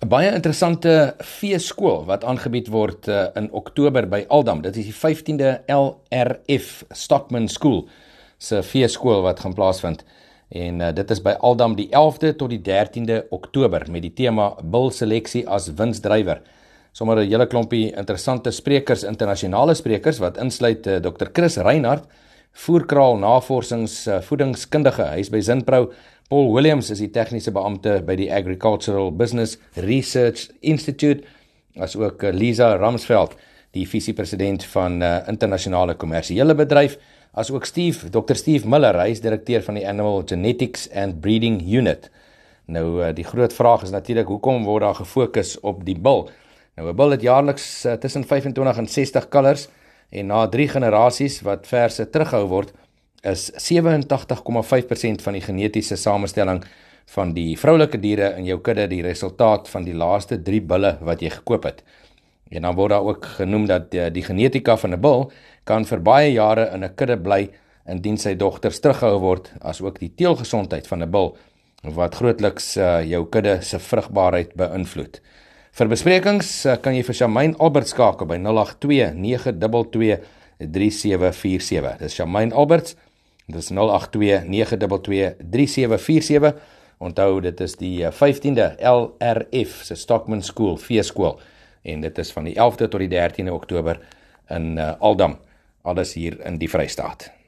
'n Baie interessante feeskool wat aangebied word uh, in Oktober by Aldam. Dit is die 15de LRF Stockman School se feeskool wat gaan plaasvind. En uh, dit is by Aldam die 11de tot die 13de Oktober met die tema Bil seleksie as winsdrywer. Sommige 'n hele klompie interessante sprekers, internasionale sprekers wat insluit uh, Dr. Chris Reinhardt, voerkraal navorsings uh. Hy's by Zinpro Paul Williams is die tegniese beampte by die Agricultural Business Research Institute, asook eh, Lisa Ramsveld, die visiepresident van uh, eh, internasionale kommersiële bedryf, asook Steve, Dr Steve Miller, hy is direkteur van die Animal Genetics and Breeding Unit. Nou uh, die groot vraag is natuurlik hoekom word daar gefokus op die bil? Nou 'n bil het jaarliks uh, tussen 25 en 60 kalvers en na 3 generasies wat verse terughou word, is 87,5% van die genetiese samestelling van die vroulike diere in jou kudde die resultaat van die laaste 3 bulle wat jy gekoop het. En dan word daar ook genoem dat die, die genetika van 'n bul kan vir baie jare in 'n kudde bly indien sy dogters teruggehou word, asook die teelgesondheid van 'n bul wat grootliks uh, jou kudde se vrugbaarheid beïnvloed. Vir besprekings uh, kan jy vir Shamaine Albert skakel by 082 922 3747. Dis Shamaine Alberts Dis 0829223747. Onthou dit is die 15de eh, LRF se Stockman School feeskool en dit is van die 11de tot die 13de Oktober in uh, Aldam alles hier in die Vrystaat.